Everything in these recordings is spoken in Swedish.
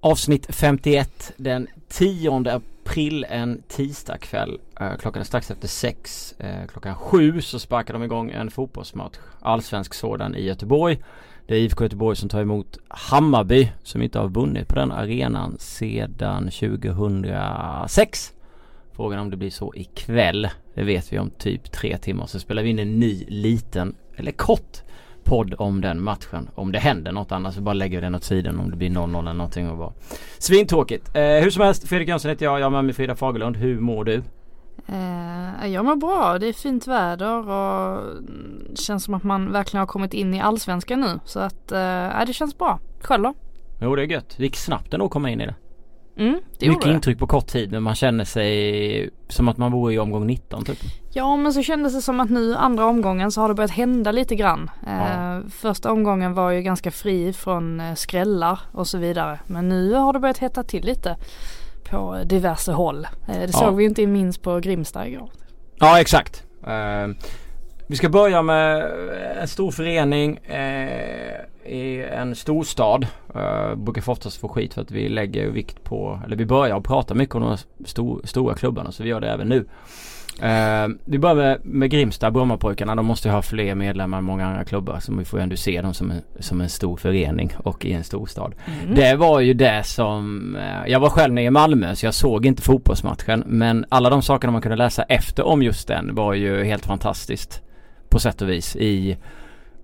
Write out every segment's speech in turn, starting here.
Avsnitt 51 den 10 april en tisdagkväll. Eh, klockan är strax efter sex. Eh, klockan sju så sparkar de igång en fotbollsmatch. Allsvensk sådan i Göteborg. Det är IFK Göteborg som tar emot Hammarby som inte har vunnit på den arenan sedan 2006. Frågan om det blir så ikväll. Det vet vi om typ tre timmar. Så spelar vi in en ny liten, eller kort podd om den matchen. Om det händer något annars så bara lägger vi den åt sidan om det blir 0-0 eller någonting och bara Svintråkigt. Eh, hur som helst, Fredrik Jönsson heter jag. Jag är med mig Frida Fagerlund. Hur mår du? Eh, jag mår bra. Det är fint väder och känns som att man verkligen har kommit in i allsvenskan nu. Så att eh, det känns bra. Själv då? Jo det är gött. Det gick snabbt ändå att komma in i det. Mm, Mycket det. intryck på kort tid men man känner sig som att man vore i omgång 19 typ. Ja men så kändes det som att nu andra omgången så har det börjat hända lite grann. Ja. Eh, första omgången var ju ganska fri från eh, skrällar och så vidare. Men nu har det börjat hetta till lite på diverse håll. Eh, det Ja. såg vi inte minst på Grimsta igår. Ja exakt. Eh, vi ska börja med en stor förening eh, i en storstad. Uh, brukar få oftast få skit för att vi lägger vikt på, eller vi börjar prata mycket om de stor, stora klubbarna så vi gör det även nu. Eh, vi börjar med, med Grimsta, Brommapojkarna. De måste ju ha fler medlemmar än många andra klubbar. Så vi får ju ändå se dem som en, som en stor förening och i en storstad. Mm. Det var ju det som, eh, jag var själv nere i Malmö så jag såg inte fotbollsmatchen. Men alla de sakerna man kunde läsa efter om just den var ju helt fantastiskt. På sätt och vis i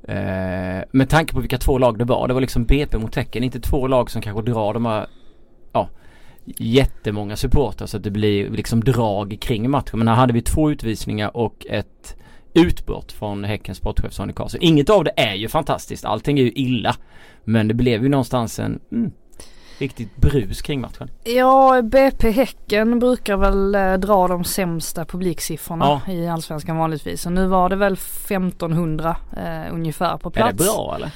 eh, med tanke på vilka två lag det var. Det var liksom BP mot Tecken. Inte två lag som kanske drar de här ja, jättemånga supportrar så att det blir liksom drag kring matchen. Men här hade vi två utvisningar och ett utbrott från Häckens sportchef Sonny Karlsson. Inget av det är ju fantastiskt. Allting är ju illa. Men det blev ju någonstans en mm, riktigt brus kring matchen. Ja, BP Häcken brukar väl eh, dra de sämsta publiksiffrorna Ja. i Allsvenskan vanligtvis. Och nu var det väl 1500 eh, ungefär på Är plats. det bra eller?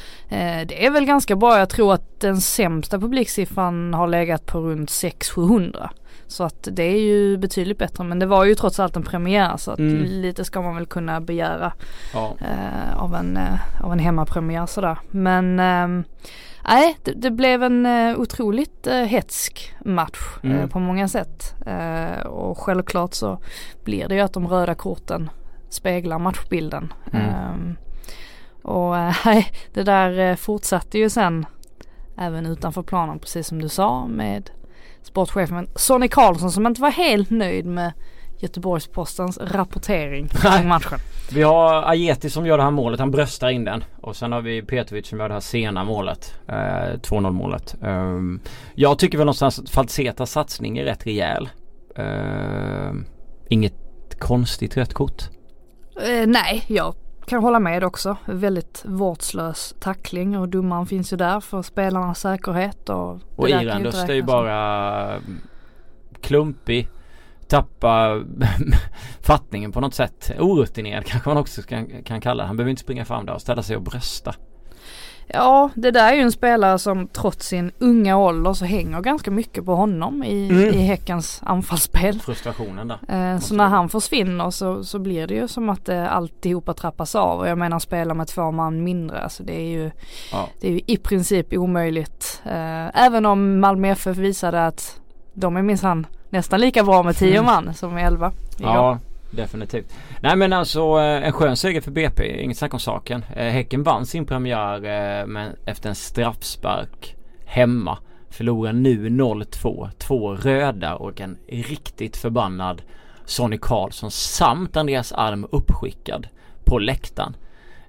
Eh, det är väl ganska bra. Jag tror att den sämsta publiksiffran har legat på runt 600-700. Så att det är ju betydligt bättre. Men det var ju trots allt en premiär så att Mm. lite ska man väl kunna begära Ja. eh, av, en, eh, av en hemmapremiär sådär. Men ehm, nej, det, det blev en eh, otroligt eh, hetsk match eh, Mm. på många sätt. Eh, och självklart så blir det ju att de röda korten speglar matchbilden. Mm. Ehm, och eh, nej, det där eh, fortsatte ju sen även utanför planen precis som du sa med sportchefen Sonny Karlsson som inte var helt nöjd med Göteborgs-Postens rapportering om matchen. Vi har Ajeti som gör det här målet. Han bröstar in den. Och sen har vi Petrovic som gör det här sena målet. Eh, 2-0 målet. Ehm, jag tycker väl någonstans att Falsetas satsning är rätt rejäl. Ehm, inget konstigt rött kort. Eh, nej, jag kan hålla med också. Väldigt vårdslös tackling och domaren finns ju där för spelarnas säkerhet. Och, Och där kan ju Iran inte är ju bara klumpig. Tappa fattningen på något sätt. Orutinerad kanske man också kan, kan kalla det. Han behöver inte springa fram där och ställa sig och brösta. Ja, det där är ju en spelare som trots sin unga ålder så hänger ganska mycket på honom i, Mm. i Häckens anfallsspel. Frustrationen där. Eh, så när han försvinner så, så blir det ju som att eh, alltihopa trappas av. Och jag menar spela med två man mindre. Alltså det är ju, Ja. det är ju i princip omöjligt. Eh, även om Malmö FF visade att de är minsann nästan lika bra med tio Mm. man som med elva. igår. Ja, definitivt. Nej men alltså eh, en skön seger för BP, inget snack om saken. Eh, Häcken vann sin premiär eh, men efter en straffspark hemma. Förlorar nu 0-2. Två röda och en riktigt förbannad Sonny Karlsson samt Andreas Alm uppskickad på läktaren.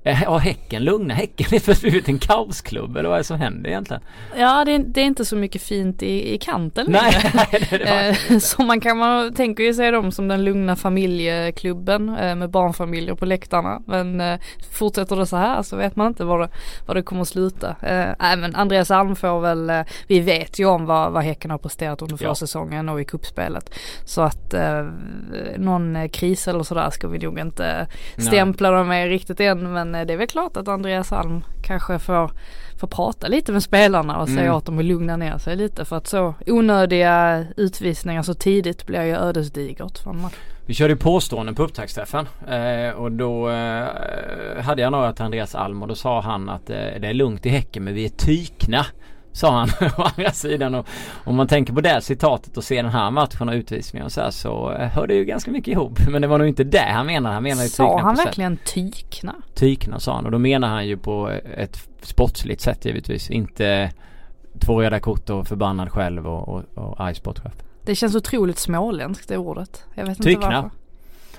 Eh, Har Häcken lugna? Häcken är blivit en kaosklubb eller vad är det som händer egentligen? Ja, det är, det är inte så mycket fint i, i kanten Nej, nej det är det Eh. Så man kan man tänker ju sig dem som den lugna familjeklubben eh, med barnfamiljer på läktarna. Men eh, fortsätter det så här så vet man inte var det, var det kommer att sluta. Eh, nej, men Andreas Alm får väl, eh, vi vet ju om vad, vad Häcken har presterat under Ja. försäsongen och i kuppspelet. Så att eh, någon eh, kris eller sådär ska vi nog inte Nej. stämpla dem med riktigt än. Men eh, det är väl klart att Andreas Alm kanske får får prata lite med spelarna och säga Mm. åt dem att lugna ner sig lite för att så onödiga utvisningar så tidigt blir ju ödesdigert för en match. Vi körde ju påståenden på upptaktsträffen eh, och då eh, hade jag några till Andreas Alm och då sa han att eh, det är lugnt i Häcken men vi är tykna. Sa han å andra sidan och om man tänker på det citatet och ser den här matchen och utvisningen och så här så eh, hör det ju ganska mycket ihop. Men det var nog inte det han menade. Han menade ju Sa han verkligen tykna? Tykna sa han och då menar han ju på ett sportsligt sätt givetvis. Inte två röda kort och förbannad själv och, och, och sportchef. Det känns otroligt småländskt det ordet. Jag vet Tykna. inte varför.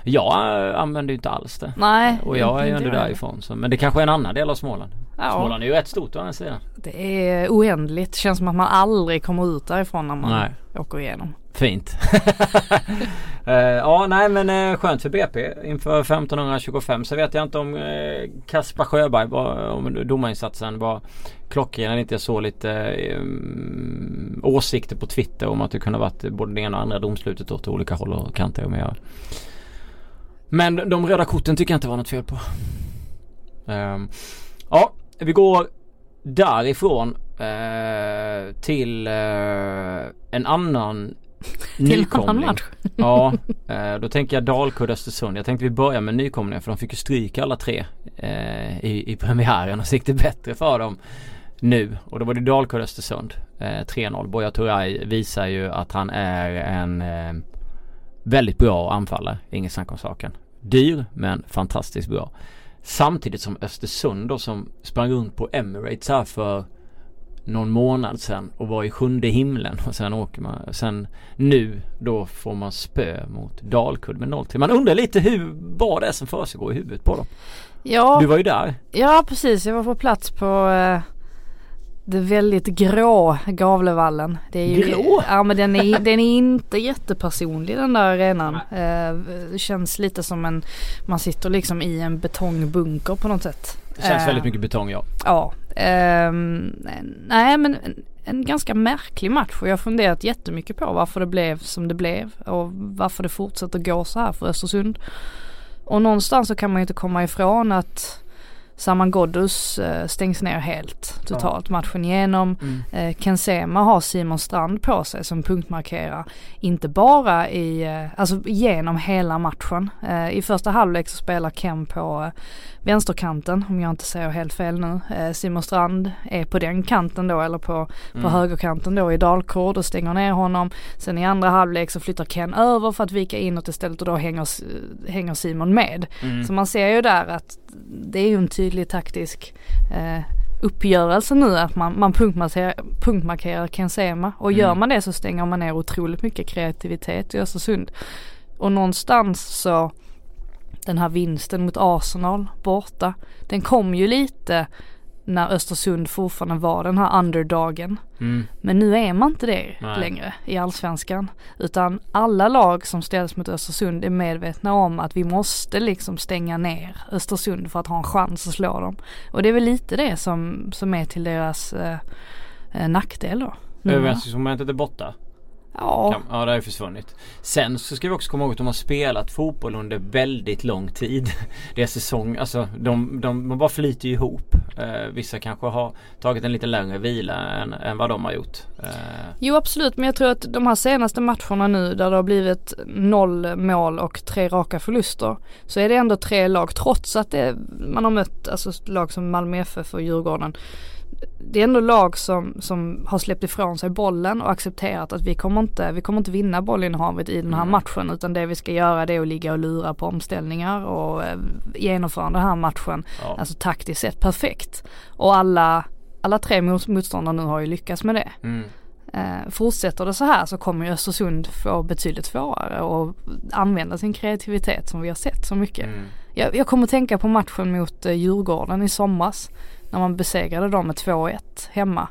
Jag använder ju inte alls det. Nej. Och jag är ju ändå därifrån. Så, men det kanske är en annan del av Småland. Ja, Småland är ju rätt stort å andra sidan. det är oändligt. Känns som att man aldrig kommer ut därifrån när man Nej. åker igenom. Fint. Eh, ja nej men uh, skönt för BP inför 1525 så vet jag inte om uh, Kaspar Sjöberg var, om domarinsatsen var klockren eller inte. Jag såg lite um, åsikter på Twitter om att det kunde varit både det ena och andra domslutet åt olika håll och kanter. Men, jag, men de röda korten tycker jag inte var något fel på. Ehm, ja, vi går därifrån eh, till eh, en annan nykomling. Ja, eh, då tänker jag Dalkurd Östersund. Jag tänkte vi börjar med nykomlingar för de fick ju stryk alla tre eh, i, i premiären och så gick det bättre för dem nu. Och då var det Dalkurd Östersund. Eh, 3-0. Buya Turay visar ju att han är en eh, väldigt bra anfallare. Inget snack om saken. Dyr men fantastiskt bra. Samtidigt som Östersund då som sprang runt på Emirates här för någon månad sedan och var i sjunde himlen och sen åker man, sen nu då får man spö mot Dalkurd med 0-3. Man undrar lite hur, vad det är som försiggår i huvudet på dem. Ja, Du var ju där. ja precis. Jag var på plats på eh, det väldigt grå Gavlevallen. Det är ju, Grå? Ja men den är, den är inte jättepersonlig den där arenan. Eh, känns lite som en, man sitter liksom i en betongbunker på något sätt. Det känns Eh, väldigt mycket betong ja. Ja. ehm, nej men en, en ganska märklig match och jag har funderat jättemycket på varför det blev som det blev och varför det fortsätter gå så här för Östersund. Och någonstans så kan man ju inte komma ifrån att Saman Ghoddos eh, stängs ner helt totalt matchen igenom. Mm. Eh, Ken Sema har Simon Strand på sig som punktmarkerar. Inte bara i, eh, alltså genom hela matchen. I första halvlek så spelar Ken på vänsterkanten om jag inte säger helt fel nu. Eh, Simon Strand är på den kanten då eller på, på Mm. högerkanten då i Dalkurd och stänger ner honom. Sen i andra halvlek så flyttar Ken över för att vika inåt istället och då hänger, hänger Simon med. Mm. Så man ser ju där att det är ju en tydlig taktisk eh, uppgörelse nu att man, man punktmarkerar, punktmarkerar Ken Sema och gör Mm. man det så stänger man ner otroligt mycket kreativitet i Östersund. Och någonstans så den här vinsten mot Arsenal borta, den kom ju lite när Östersund fortfarande var den här underdogen. Mm. Men nu är man inte det Nej. längre i allsvenskan. Utan alla lag som ställs mot Östersund är medvetna om att vi måste liksom stänga ner Östersund för att ha en chans att slå dem. Och det är väl lite det som, som är till deras eh, eh, nackdel då. Överraskningsmomentet är borta. Ja, Kan, ja det har ju försvunnit. Sen så ska vi också komma ihåg att de har spelat fotboll under väldigt lång tid. Deras säsong, alltså de, de, de bara flyter ju ihop. Eh, vissa kanske har tagit en lite längre vila än, än vad de har gjort. Eh, jo absolut men jag tror att de här senaste matcherna nu där det har blivit noll mål och tre raka förluster. Så är det ändå tre lag trots att det, man har mött alltså lag som Malmö FF och Djurgården. Det är ändå lag som, som har släppt ifrån sig bollen och accepterat att vi kommer inte, vi kommer inte vinna bollinnehavet i den här Mm. matchen utan det vi ska göra det är att ligga och lura på omställningar och eh, genomföra den här matchen ja. alltså taktiskt sett perfekt. Och alla, alla tre mot- motståndare nu har ju lyckats med det. mm. Eh, fortsätter det så här så kommer ju Östersund få betydligt svårare och använda sin kreativitet som vi har sett så mycket. Mm. Jag, jag kommer tänka på matchen mot eh, Djurgården i somras. När man besegrade dem med 2-1 hemma.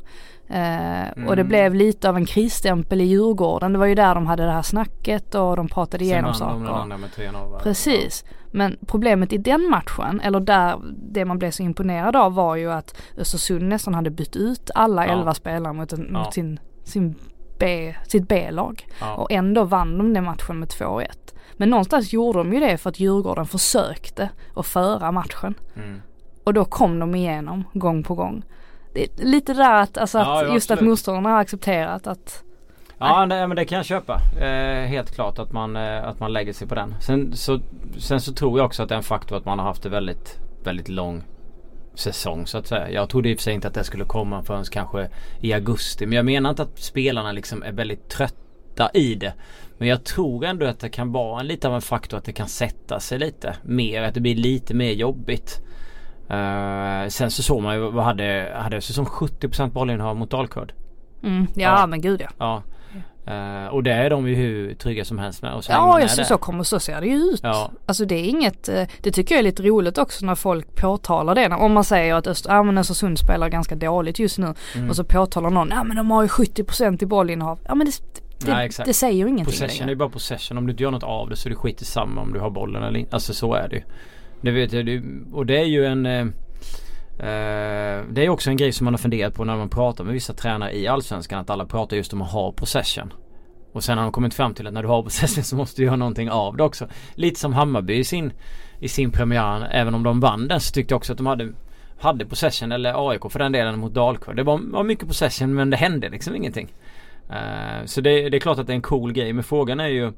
Eh, Och det Mm. blev lite av en krisstämpel i Djurgården. Det var ju där de hade det här snacket och de pratade igenom Sen den saker. andra med 3-0 va? Precis. Men problemet i den matchen, eller där det man blev så imponerad av var ju att Östersund nästan hade bytt ut alla Ja. elva spelare mot, en, Ja. mot sin, sin B, sitt B-lag. Ja. Och ändå vann de den matchen med 2-1. Men någonstans gjorde de ju det för att Djurgården försökte att föra matchen. Mm. Och då kom de igenom gång på gång. Det är lite där att, alltså att Ja, ja, just att motståndarna har accepterat att Ja det, men det kan jag köpa. Eh, helt klart att man, eh, att man lägger sig på den. Sen så, sen så tror jag också att det är en faktor att man har haft det väldigt, väldigt lång säsong så att säga. Jag trodde i och för sig inte att det skulle komma förrän kanske i augusti. Men jag menar inte att spelarna liksom är väldigt trötta i det. Men jag tror ändå att det kan vara en lite av en faktor att det kan sätta sig lite mer. Att det blir lite mer jobbigt. Uh, sen så såg man ju vad hade, hade Östersund 70% bollinnehav mot Dalkurd. Mm, ja, ja, men gud ja. ja. Uh, och det är de ju hur trygga som helst med. Och så ja, så, så kommer så ser det ju ut. Ja. Alltså det är inget, eh, det tycker jag är lite roligt också när folk påtalar det. Om man säger att Öster, ja, men Östersund spelar ganska dåligt just nu mm. och så påtalar någon, ja men de har ju 70% i bollinnehav. Ja men det, det, Nej, det säger ju ingenting Possession längre. är bara possession. Om du inte gör något av det så är det skit i samma om du har bollen eller inte. Alltså så är det ju. Det vet jag. Och det är ju en eh, eh det är också en grej som man har funderat på när man pratar med vissa tränare i Allsvenskan. Att alla pratar just om att ha possession. Och sen har de kommit fram till att när du har possession så måste du göra någonting av det också. Lite som Hammarby i sin, i sin premiär. Även om de vann den så tyckte jag också att de hade hade possession eller AIK för den delen mot Dalkurd. Det var, var mycket possession men det hände liksom ingenting. Uh, så det, det, är klart att det är en cool grej men frågan är ju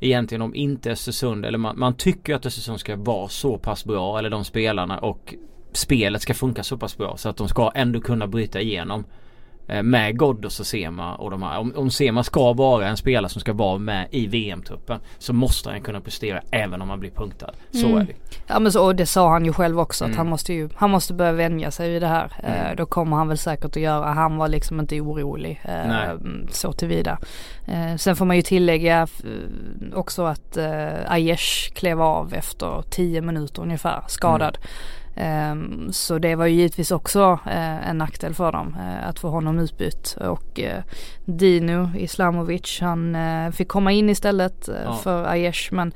egentligen om inte Östersund eller man, man tycker att Östersund ska vara så pass bra eller de spelarna och spelet ska funka så pass bra så att de ska ändå kunna bryta igenom. Eh, med Ghoddos och Sema och de här. Om, om Sema ska vara en spelare som ska vara med i VM-truppen så måste han kunna prestera även om han blir punktad. Så mm. är det. Ja men så, och det sa han ju själv också mm. att han måste ju, han måste börja vänja sig vid det här. Eh, mm. Eh, då kommer han väl säkert att göra, han var liksom inte orolig eh, så tillvida. Eh, sen får man ju tillägga eh, också att eh, Aiesh klev av efter 10 minuter ungefär skadad. Mm. Ehm, så det var ju givetvis också eh, en nackdel för dem eh, att få honom utbytt och eh, Dino Islamovic han fick komma in istället ja. för Aiesh men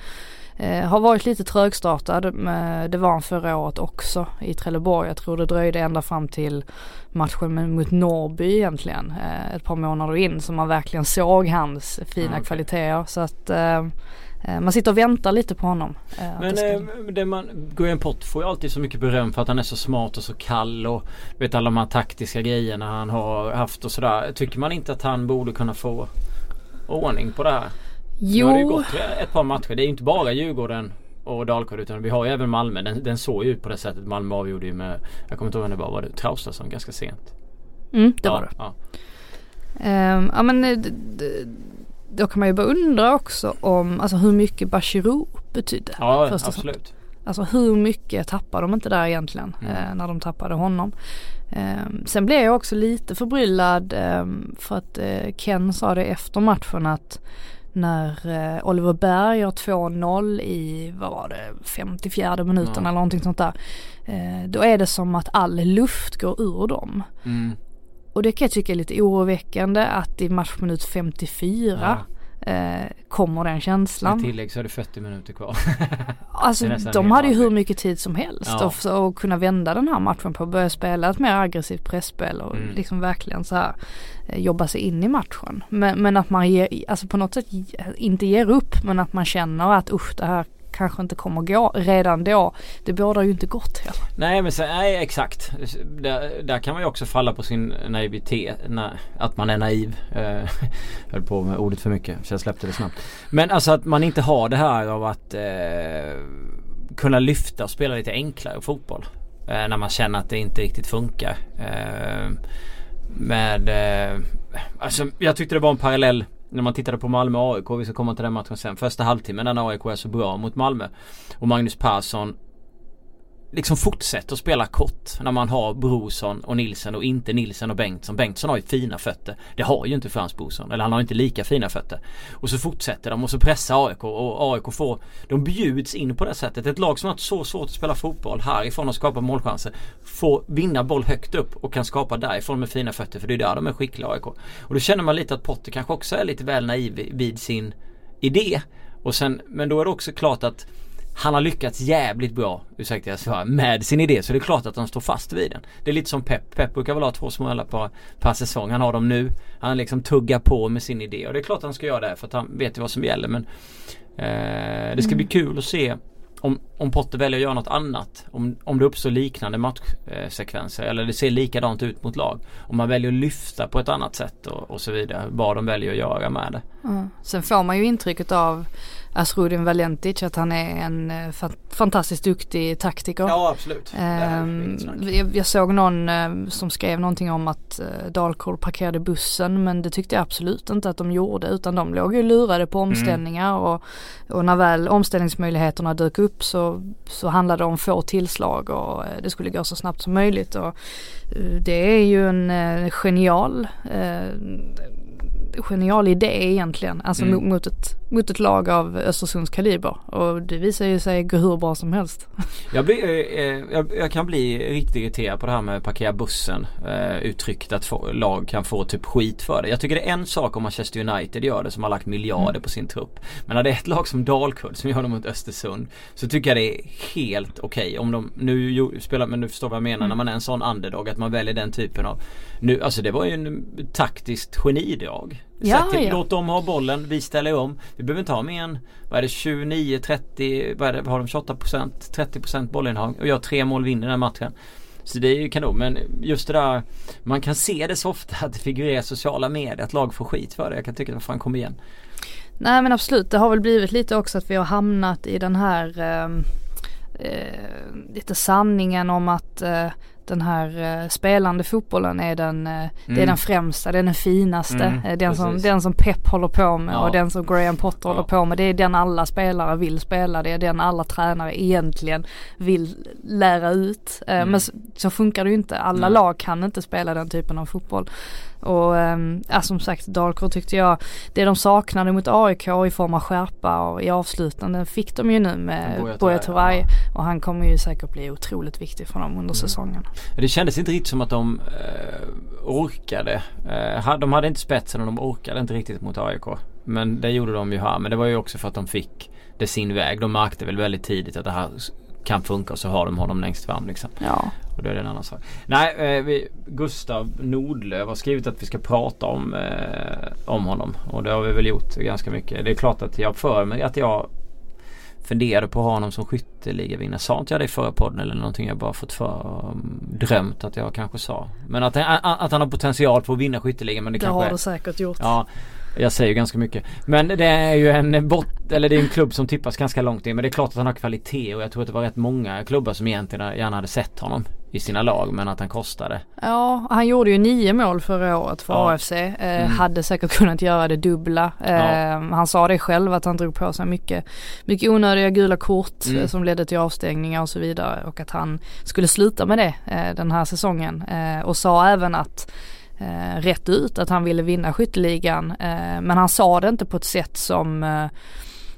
har varit lite trögstartad. Det var han förra året också i Trelleborg. Jag tror det dröjde ända fram till matchen mot Norrby egentligen. Ett par månader in som man verkligen såg hans fina okay. kvaliteter. Så att man sitter och väntar lite på honom. Eh, Men det, ska... det man, Graham Pott får ju alltid så mycket beröm för att han är så smart och så kall och vet alla de här taktiska grejerna han har haft och sådär. Tycker man inte att han borde kunna få ordning på det här? Jo. Nu har det ju gått ett par matcher. Det är ju inte bara Djurgården och Dalkurd utan vi har ju även Malmö. Den, den såg ju ut på det sättet. Malmö avgjorde ju med, jag kommer inte ihåg vem det var, var det Traustason ganska sent? Mm det ja, var det. Ja. Um, ja men eh, då kan man ju bara undra också om, alltså hur mycket Bachirou betydde. Ja absolut. Alltså hur mycket tappade de inte där egentligen mm. eh, när de tappade honom. Eh, sen blev jag också lite förbryllad eh, för att eh, Ken sa det efter matchen att när eh, Oliver Berg gör 2-0 i, vad var det, 54 minuten ja. eller någonting sånt där. Eh, då är det som att all luft går ur dem. Mm. Och det kan jag tycka är lite oroväckande att i matchminut 54 ja. eh, kommer den känslan. Med tillägg så är det 40 minuter kvar. alltså de hade ju hur mycket tid som helst ja. och, och kunna vända den här matchen på. Börja spela ett mer aggressivt pressspel och mm. liksom verkligen så här eh, jobba sig in i matchen. Men, men att man ger, alltså på något sätt inte ger upp men att man känner att usch det här kanske inte kommer gå redan då. Det bådar ju inte gott heller. Nej men så, nej exakt. Där, där, kan man ju också falla på sin naivitet. Na, att man är naiv. Eh, höll på med ordet för mycket så jag släppte det snabbt. Men alltså att man inte har det här av att eh, kunna lyfta och spela lite enklare fotboll. Eh, när man känner att det inte riktigt funkar. Eh, med eh, Alltså jag tyckte det var en parallell när man tittade på Malmö AIK, vi ska komma till den matchen sen. Första halvtimmen när AIK är så bra mot Malmö. Och Magnus Persson liksom fortsätter att spela kort när man har Brorsson och Nilsen och inte Nilsen och Bengtsson. Bengtsson har ju fina fötter. Det har ju inte Frans Brorsson. Eller han har inte lika fina fötter. Och så fortsätter de och så pressar AIK och AIK får De bjuds in på det sättet. Ett lag som har så svårt att spela fotboll härifrån och skapa målchanser får vinna boll högt upp och kan skapa därifrån med fina fötter för det är där de är skickliga AIK. Och då känner man lite att Potter kanske också är lite väl naiv vid sin idé. Och sen, men då är det också klart att han har lyckats jävligt bra, ursäkta jag svär, med sin idé så det är klart att han står fast vid den. Det är lite som Pep. Pep brukar väl ha två smällar per, per säsong. Han har dem nu. Han liksom tuggar på med sin idé och det är klart att han ska göra det för att han vet ju vad som gäller men eh, Det ska bli kul att se om, om Potter väljer att göra något annat. Om, om det uppstår liknande matchsekvenser eller det ser likadant ut mot lag. Om man väljer att lyfta på ett annat sätt och, och så vidare. Vad de väljer att göra med det. Mm. Sen får man ju intrycket av Asrudin Valentic att han är en eh, fantastiskt duktig taktiker. Ja absolut. Um, jag, jag, såg någon uh, som skrev någonting om att uh, Dalkurd parkerade bussen men det tyckte jag absolut inte att de gjorde utan de låg ju lurade på mm. omställningar mm. och, och när väl omställningsmöjligheterna dök upp så, så handlade det om få tillslag och det skulle gå så snabbt som möjligt och det är ju en genial genial idé egentligen. Alltså mm. mot, ett, mot ett lag av Östersunds kaliber. Och det visar ju sig gå hur bra som helst. Jag, blir, eh, eh jag, jag, kan bli riktigt irriterad på det här med parkera bussen. Eh, uttryckt att få, lag kan få typ skit för det. Jag tycker det är en sak om Manchester United gör det som har lagt miljarder mm. på sin trupp. Men när det är ett lag som Dalkurd som gör det mot Östersund. Så tycker jag det är helt okej. Okay. Om de nu spelar, men du förstår vad jag menar. Mm. När man är en sån underdog. Att man väljer den typen av. Nu, alltså det var ju en taktiskt genidrag. Ja, till, ja. Låt dem ha bollen, vi ställer om. Vi behöver inte ha mer än, vad är det, 29, 30, vad är det, har de 28 procent, 30 procent bollinnehav och gör tre mål vinner den matchen. Så det är ju kanon men just det där Man kan se det så ofta att det figurerar i sociala medier att lag får skit för det. Jag kan tycka att fan kom igen. Nej men absolut det har väl blivit lite också att vi har hamnat i den här eh, eh, lite sanningen om att eh, den här uh, spelande fotbollen är den, mm. det är mm. den främsta, det är den finaste. Mm, den, som, den som Pep håller på med ja. och den som Graham Potter ja. håller på med. Det är den alla spelare vill spela, det är den alla tränare egentligen vill lära ut. Mm. Men så, så, funkar det ju inte, alla lag kan inte spela den typen av fotboll. Och ja, som sagt Dalkurd tyckte jag, det de saknade mot AIK i form av skärpa och i avslutanden fick de ju nu med Buya Turay. Ja. Och han kommer ju säkert bli otroligt viktig för dem under mm. säsongen. Det kändes inte riktigt som att de eh, orkade. Eh, de hade inte spetsen och de orkade inte riktigt mot AIK. Men det gjorde de ju här. Men det var ju också för att de fick det sin väg. De märkte väl väldigt tidigt att det här kan funka och så har de honom längst fram liksom. Ja. Och då är det en annan sak. Nej, eh, vi, Gustav Nordlöf har skrivit att vi ska prata om, eh, om honom. Och det har vi väl gjort ganska mycket. Det är klart att jag för mig att jag funderade på att ha honom som skytteligavinnare. Sa inte jag det i förra podden eller någonting jag bara fått för um, drömt att jag kanske sa. Men att, att han har potential för att vinna skytteligan. Men det, det kanske har du säkert gjort. Ja, jag säger ganska mycket. Men det är ju en bot, eller det är en klubb som tippas ganska långt in. Men det är klart att han har kvalitet och jag tror att det var rätt många klubbar som egentligen gärna hade sett honom i sina lag men att han kostade. Ja, han gjorde ju nio mål förra året för ja. AFC. Eh, mm. Hade säkert kunnat göra det dubbla. Eh, ja. Han sa det själv att han drog på sig mycket, mycket onödiga gula kort mm. eh, som ledde till avstängningar och så vidare och att han skulle sluta med det eh, den här säsongen. Eh, och sa även att eh, rätt ut att han ville vinna skytteligan. Eh, men han sa det inte på ett sätt som, eh,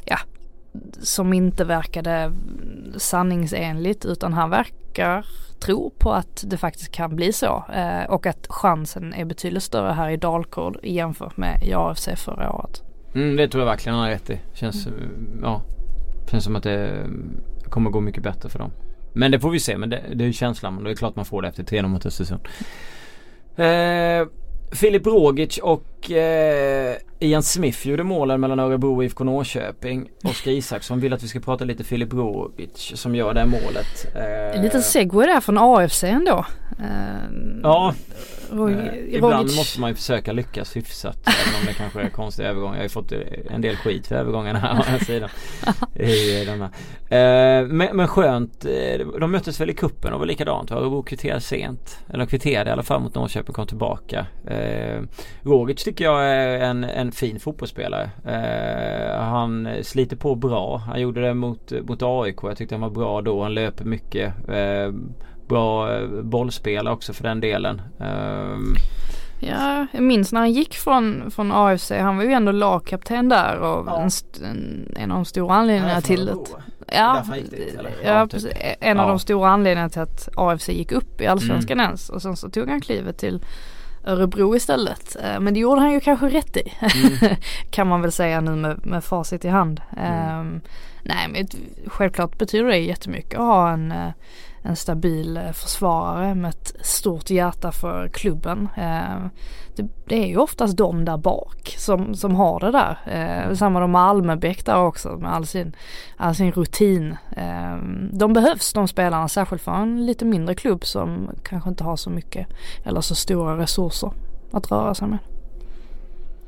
ja, som inte verkade sanningsenligt utan han verkar tro på att det faktiskt kan bli så eh, och att chansen är betydligt större här i Dalkurd jämfört med i AFC förra året. Mm, det tror jag verkligen han har rätt i. Känns, mm. ja, känns som att det kommer gå mycket bättre för dem. Men det får vi se. Men det, det är ju känslan. Det är klart man får det efter 3-0 mot Östersund. Eh, Filip Rogic och eh, Ian Smith gjorde målen mellan Örebro och IFK Norrköping. Oskar Isaksson vill att vi ska prata lite Filip Rogic som gör det målet. Eh, en liten segway där från AFC ändå. Eh, ja. Eh, ibland måste man ju försöka lyckas hyfsat. även om det kanske är konstiga övergångar. Jag har ju fått en del skit för övergångarna här å andra sidan. I den här. Eh, men, men skönt. Eh, de möttes väl i kuppen och var likadant. Örebro kvitterade sent. Eller kvitterade i alla fall mot Norrköping kom tillbaka. Rogic tycker jag är en, en fin fotbollsspelare. Han sliter på bra. Han gjorde det mot, mot AIK. Jag tyckte han var bra då. Han löper mycket. Eh, bra eh, bollspelare också för den delen. Um, Ja, jag minns när han gick från, från AFC. Han var ju ändå lagkapten där och ja. en, en, av de stora anledningarna till det. Ja, ja, typ. en av de stora anledningarna till att AFC gick upp i Allsvenskan mm. ens. Och sen så tog han klivet till Örebro istället. Eh, men det gjorde han ju kanske rätt i. Mm. kan man väl säga nu med, med facit i hand. Mm. Um, nej men självklart betyder det jättemycket att ha en uh, en stabil eh, försvarare med ett stort hjärta för klubben. Eh, det är ju oftast de där bak som, som har det där. Eh, samma de med Almebäck där också med all sin, all sin rutin. Eh, de behövs de spelarna särskilt för en lite mindre klubb som kanske inte har så mycket eller så stora resurser att röra sig med.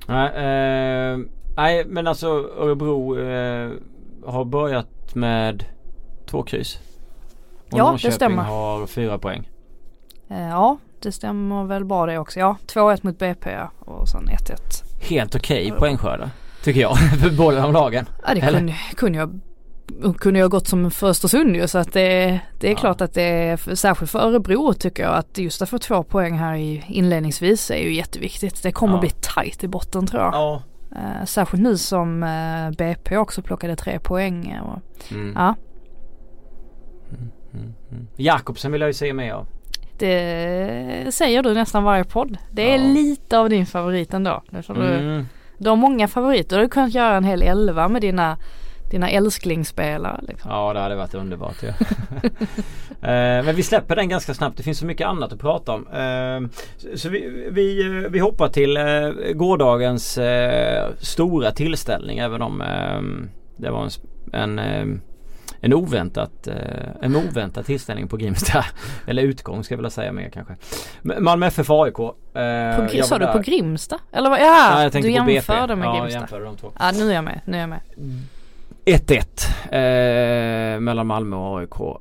Nej, eh, Nej men alltså Örebro eh, har börjat med två kryss. Och Ja, det Norrköping stämmer. har fyra poäng. Eh, ja, det stämmer väl bra det också. Ja, 2-1 mot BP och sen 1-1. Helt okej poängskördar. Tycker jag. för båda de lagen. Ja, det kunde, kunde jag kunde jag gått som för Östersund ju så att det, det är Ja. klart att det är särskilt för Örebro tycker jag att just att få två poäng här i inledningsvis är ju jätteviktigt. Det kommer Ja. bli tajt i botten tror jag. Ja. Eh, särskilt nu som eh, BP också plockade tre poäng. Och, Mm. ja, Mm, mm. Jakobsen vill jag ju se mer av. det säger du nästan varje podd. Det är Ja. lite av din favorit ändå. Får du, Mm. du har många favoriter. Du kunnat göra en hel elva med dina, dina älsklingsspelare. Liksom. Ja det hade varit underbart ja. Eh, Men vi släpper den ganska snabbt. Det finns så mycket annat att prata om. Eh, så- Så vi, vi, eh, vi hoppar till eh, gårdagens stora tillställning även om det var en, en en oväntat, eh, en oväntad tillställning på Grimsta. Eller utgång ska jag vilja säga mer kanske. Malmö FF AIK. eh, På, sa du på Grimsta? Eller vad? Ja, Ja, du jämförde med ja, Grimsta. jämförde de två. Ja, nu är jag med. Nu är jag med. 1-1 eh, mellan Malmö och AIK.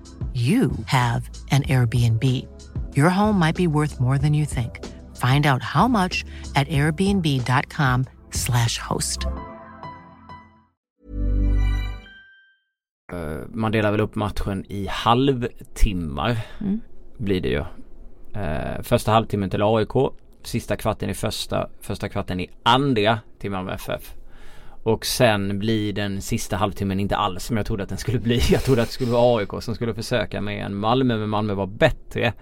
you have an Airbnb. Your home might be worth more than you think. Find out how much at airbnb.com/slash host. Eh, Man delar väl upp matchen i halvtimmar. Mm. Blir det ju. Eh, första halvtimmen till AIK. Sista kvarten i första. Första kvarten i andra till Malmö FF. Och sen blir den sista halvtimmen inte alls som jag trodde att den skulle bli. Jag trodde att det skulle vara AIK som skulle försöka med en Malmö men Malmö var bättre.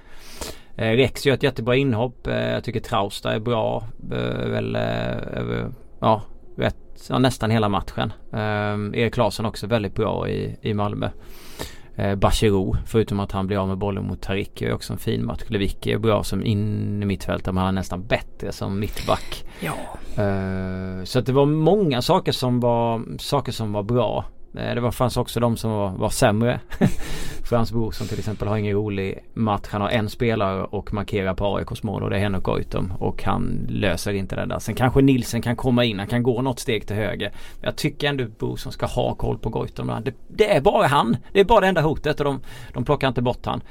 Eh, Rex gör ett jättebra inhopp. Eh, jag tycker Trausta är bra. Eh, väl, eh, ja, rätt, ja, nästan hela matchen. Eh, Erik Larsson också väldigt bra i, i Malmö. Eh, Bachirou, förutom att han blir av med bollen mot Tarik, är också en fin match. Lewicki är bra som in i mittfältare men han är nästan bättre som mittback. Ja. Eh, så att det var många saker som var, saker som var bra. Eh, det var, fanns också de som var, var sämre. Frans Brorsson till exempel har ingen rolig match. Han har en spelare och markerar på AIKs mål och det är Henrik Goitom. Och han löser inte det där. Sen kanske Nilsen kan komma in. Han kan gå något steg till höger. Men jag tycker ändå Brorsson ska ha koll på Goitom. Det, det är bara han. Det är bara det enda hotet och de, de plockar inte bort han.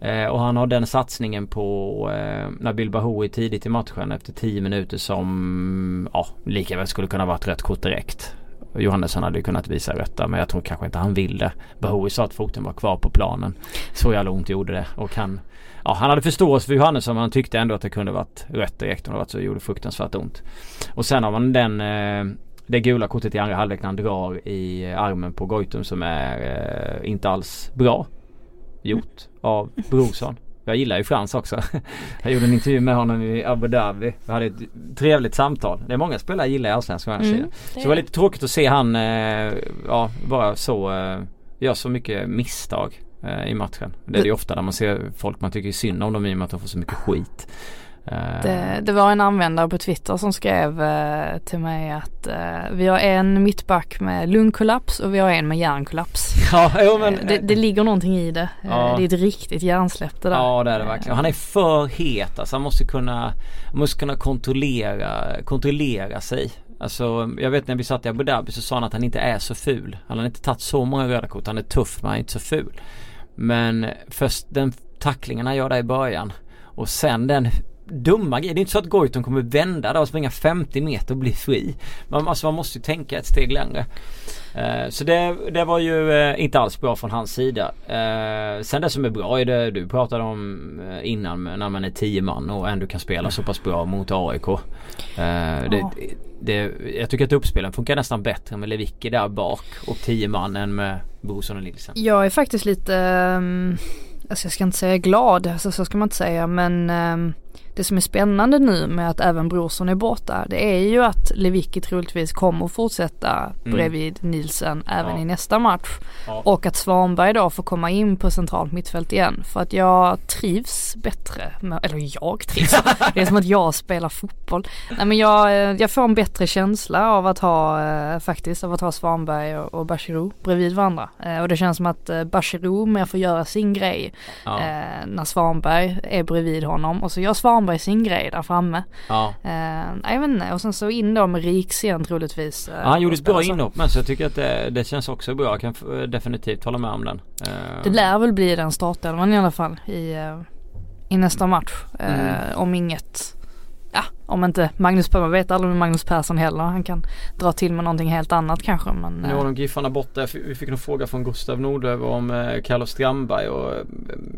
Eh, och han har den satsningen på eh, Nabil Bahoui tidigt i matchen efter 10 minuter som ja, lika väl skulle kunna varit rött kort direkt. Johannesson hade kunnat visa detta men jag tror kanske inte han vill det. Bahoui sa att foten var kvar på planen. Så jävla ont gjorde det och han Ja han hade förståelse för Johannesson men han tyckte ändå att det kunde varit rött direkt om det varit så det gjorde fruktansvärt ont. Och sen har man den eh, det gula kortet i andra halvlek när han drar i armen på Goitom som är eh, inte alls bra gjort av Brorsson. Jag gillar ju Frans också. Jag gjorde en intervju med honom i Abu Dhabi. Vi hade ett trevligt samtal. Det är många spelare jag gillar i Allsvenskan Mm, sidan. Så det var lite tråkigt att se han eh, ja, bara så eh, gör så mycket misstag eh, i matchen. Det är det ju ofta när man ser folk man tycker synd om dem i och med att de får så mycket skit. Eh, Det, det var en användare på Twitter som skrev eh, till mig att eh, vi har en mittback med lungkollaps och vi har en med hjärnkollaps. Ja, jo, men, Eh, det, det ligger någonting i det. Ja. Det är ett riktigt hjärnsläpp det där. Ja det är det verkligen. Han är för het alltså. Han måste kunna, måste kunna kontrollera, kontrollera sig. Alltså jag vet när vi satt i Abu Dhabi så sa han att han inte är så ful. Han har inte tagit så många röda kort. Han är tuff men han är inte så ful. Men först den tacklingen han gör där i början och sen den dumma grejen. Det är inte så att Goitom kommer vända där och springa 50 meter och bli fri. Man, alltså man måste ju tänka ett steg längre. Eh, så det, det var ju eh, inte alls bra från hans sida. Eh, sen det som är bra är det du pratade om innan när man är 10 man och ändå kan spela så pass bra mot AIK. Det, det, jag tycker att uppspelen funkar nästan bättre med Lewicki där bak och 10 man än med Brorsson och Nilsen. Jag är faktiskt lite, um, alltså jag ska inte säga glad, alltså så ska man inte säga men um, det som är spännande nu med att även Brorsson är borta det är ju att Lewicki troligtvis kommer fortsätta Mm. bredvid Nielsen även Ja. i nästa match. Ja. Och att Svanberg då får komma in på centralt mittfält igen. För att jag trivs bättre, med, eller jag trivs, det är som att jag spelar fotboll. Nej men jag, eh, jag får en bättre känsla av att ha, eh, faktiskt, av att ha Svanberg och, och Bachirou bredvid varandra. Eh, och det känns som att Bachirou mer får göra sin grej Ja. när Svanberg är bredvid honom. Och så gör Svanberg sin grej där framme. Ja. Eh, nej, jag vet inte, och sen så in då med Riks igen troligtvis. eh, Ja, han gjorde ett bra spela så. inhopp men så jag tycker att det, det känns också bra. Jag kan definitivt hålla med om den. Eh, Det lär väl bli den startelvan i alla fall i, eh, i nästa match. Eh, Mm. Om inget, ja om inte Magnus Persson, man vet aldrig med Magnus Persson heller. Han kan dra till med någonting helt annat kanske men. Nu eh, har de Giffarna borta. Vi fick en fråga från Gustav Nordöv om eh, Carlos Strandberg och eh,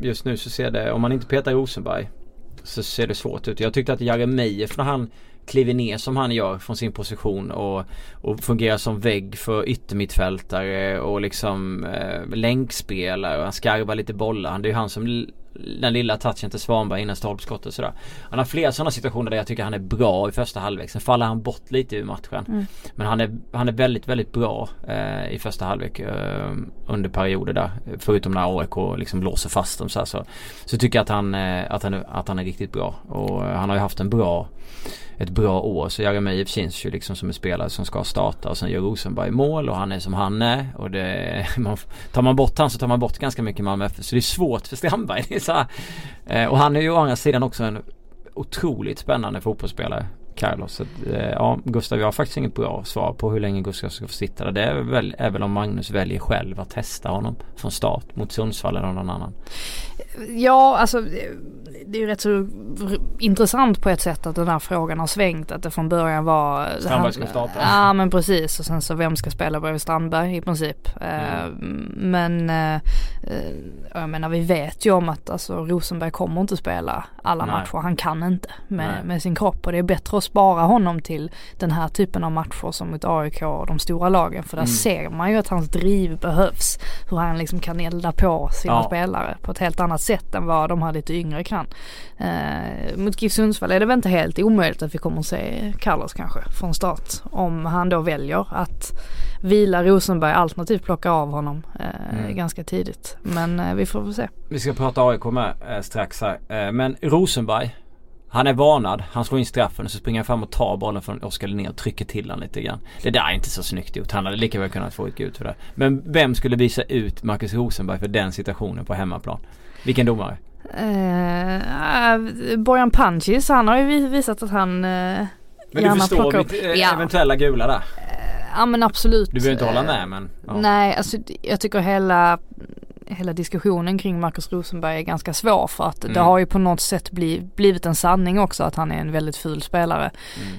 just nu så ser det, om man inte petar Rosenberg så ser det svårt ut. Jag tyckte att Jeremejeff när han kliver ner som han gör från sin position och, och fungerar som vägg för yttermittfältare och liksom eh, länkspelare och han skarvar lite bollar. Det är ju han som den lilla touchen till Svanberg innan stolpskottet och sådär. Han har flera sådana situationer där jag tycker han är bra i första halvlek. Sen faller han bort lite ur matchen. Mm. Men han är, han är väldigt, väldigt bra eh, i första halvlek eh, under perioder där. Förutom när AIK liksom låser fast dem så här, så, så tycker jag att han, eh, att, han, att han är riktigt bra. Och eh, han har ju haft en bra ett bra år. Så Jeremejeff känns ju liksom som en spelare som ska starta och sen gör Rosenberg mål och han är som han är. Och det, man, tar man bort han så tar man bort ganska mycket Malmö FF. Så det är svårt för Strandberg. Det är så här. Eh, och han är ju å andra sidan också en otroligt spännande fotbollsspelare. Carlos. Så, eh, ja, Gustav, jag har faktiskt inget bra svar på hur länge Gustav ska få sitta där. Det är väl, väl om Magnus väljer själv att testa honom från start mot Sundsvall eller någon annan. Ja, alltså det- är ju rätt så intressant på ett sätt att den här frågan har svängt. Att det från början var... Strandberg ska starta. Ja men precis och sen så vem ska spela bredvid Strandberg i princip. Eh, Men eh, jag menar vi vet ju om att alltså, Rosenberg kommer inte spela alla Nej. matcher. Han kan inte med, med sin kropp och det är bättre att spara honom till den här typen av matcher som mot AIK och de stora lagen. För där Mm. ser man ju att hans driv behövs. Hur han liksom kan elda på sina Ja. spelare på ett helt annat sätt än vad de här lite yngre kan. Eh, mot GIF Sundsvall är det väl inte helt omöjligt att vi kommer att se Carlos kanske från start. Om han då väljer att vila Rosenberg alternativt plocka av honom eh, Mm. ganska tidigt. Men eh, vi får väl se. Vi ska prata AIK med eh, strax här. Eh, men Rosenberg. Han är varnad. Han slår in straffen och så springer han fram och tar bollen från Oskar Linnér och trycker till han lite grann. Det där är inte så snyggt gjort. Han hade lika väl kunnat få ett gult för det. Men vem skulle visa ut Marcus Rosenberg för den situationen på hemmaplan? Vilken domare? Eh, äh, Bojan Pancis han har ju vi- visat att han eh, Men du förstår upp. mitt eh, Ja. eventuella gula där? Ja men absolut. Du behöver inte hålla Eh, med men. Ja. Nej, alltså jag tycker hela, hela diskussionen kring Marcus Rosenberg är ganska svår för att det Mm. har ju på något sätt bli, blivit en sanning också att han är en väldigt ful spelare.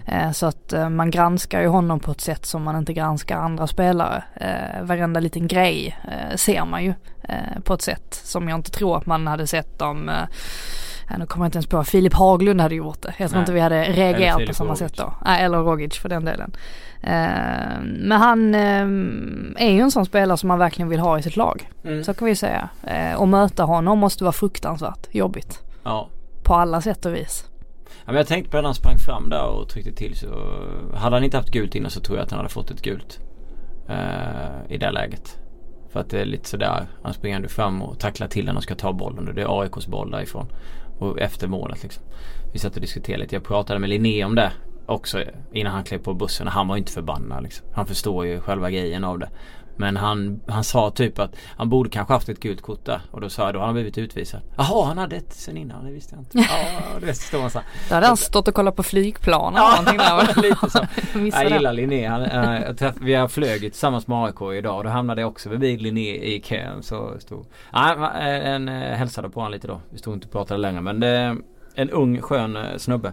Mm. Eh, så att eh, man granskar ju honom på ett sätt som man inte granskar andra spelare. Eh, varenda liten grej eh, ser man ju eh, på ett sätt som jag inte tror att man hade sett om eh, nu kommer jag inte ens på, Filip Haglund hade gjort det. Jag tror Nej. inte vi hade reagerat på samma sätt då. Nej, eller Rogic för den delen. Eh, men han eh, är ju en sån spelare som man verkligen vill ha i sitt lag. Mm. Så kan vi säga. Eh, och möta honom måste vara fruktansvärt jobbigt. Ja. På alla sätt och vis. Ja, men jag tänkte på när han sprang fram där och tryckte till så hade han inte haft gult innan så tror jag att han hade fått ett gult. Eh, I det läget. För att det är lite sådär. Han springer ändå fram och tacklar till den och ska ta bollen och det är AIKs boll därifrån. Och efter målet liksom. Vi satt och diskuterade lite. Jag pratade med Linné om det också innan han klev på bussen. Han var ju inte förbannad liksom. Han förstår ju själva grejen av det. Men han, han sa typ att han borde kanske haft ett gult kort där. Och då sa jag då har han blivit utvisad. Jaha han hade ett sen innan, det visste jag inte. Ja så står man så här. Då hade han stått och kollat på flygplan eller någonting där. lite så. Jag det. gillar Linné. Han, äh, träff, vi har flugit tillsammans med AIK idag och då hamnade jag också vid Linné i kön. Så stod, men, eh, en, eh, hälsade på honom lite då. Vi stod inte och pratade längre men det en ung skön eh, snubbe.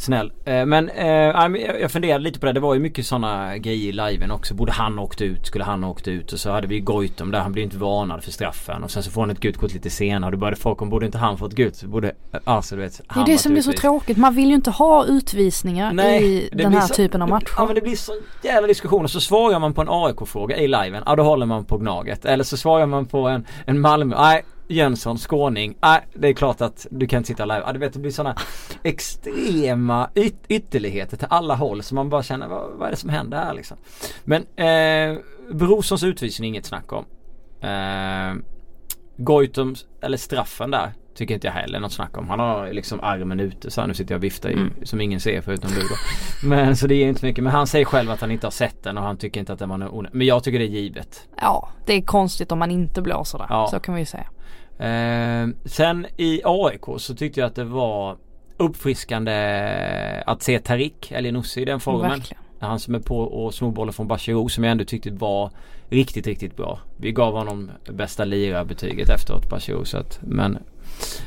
Snäll. Eh, Men eh, nej, jag funderade lite på det. Det var ju mycket sådana grejer i liven också. Borde han ha åkt ut? Skulle han ha åkt ut? Och så hade vi Goitom där. Han blev inte varnad för straffen. Och sen så får han ett gult kort lite senare. Och då började folk om borde inte han fått gult? Borde, alltså du vet. Det är det som är så tråkigt. Man vill ju inte ha utvisningar i det den blir här så- typen av Ja matcher. men det blir så jävla diskussioner. Så svarar man på en AIK-fråga i liven. Ja då håller man på Gnaget. Eller så svarar man på en, en Malmö. Nej Jönsson, skåning. Nej, äh, det är klart att du kan inte sitta live. Ah, du vet det blir sådana extrema yt ytterligheter till alla håll så man bara känner vad, vad är det som händer här liksom. Men eh, Brosons utvisning inget snack om. Eh, Goitums, eller straffen där Tycker inte jag heller något snack om. Han har liksom armen ute så här, nu sitter jag och viftar mm. som ingen ser förutom du då. Men så det är inte mycket. Men han säger själv att han inte har sett den och han tycker inte att den var onödig. Men jag tycker det är givet. Ja, det är konstigt om man inte blåser där. Ja. Så kan vi ju säga. Eh, sen i AIK så tyckte jag att det var uppfriskande att se Tarik Elinossi i den formen. Verkligen. Han som är på och snor bollen från Bachirou som jag ändå tyckte var riktigt, riktigt bra. Vi gav honom bästa lirarbetyget efteråt Bachirou så att, men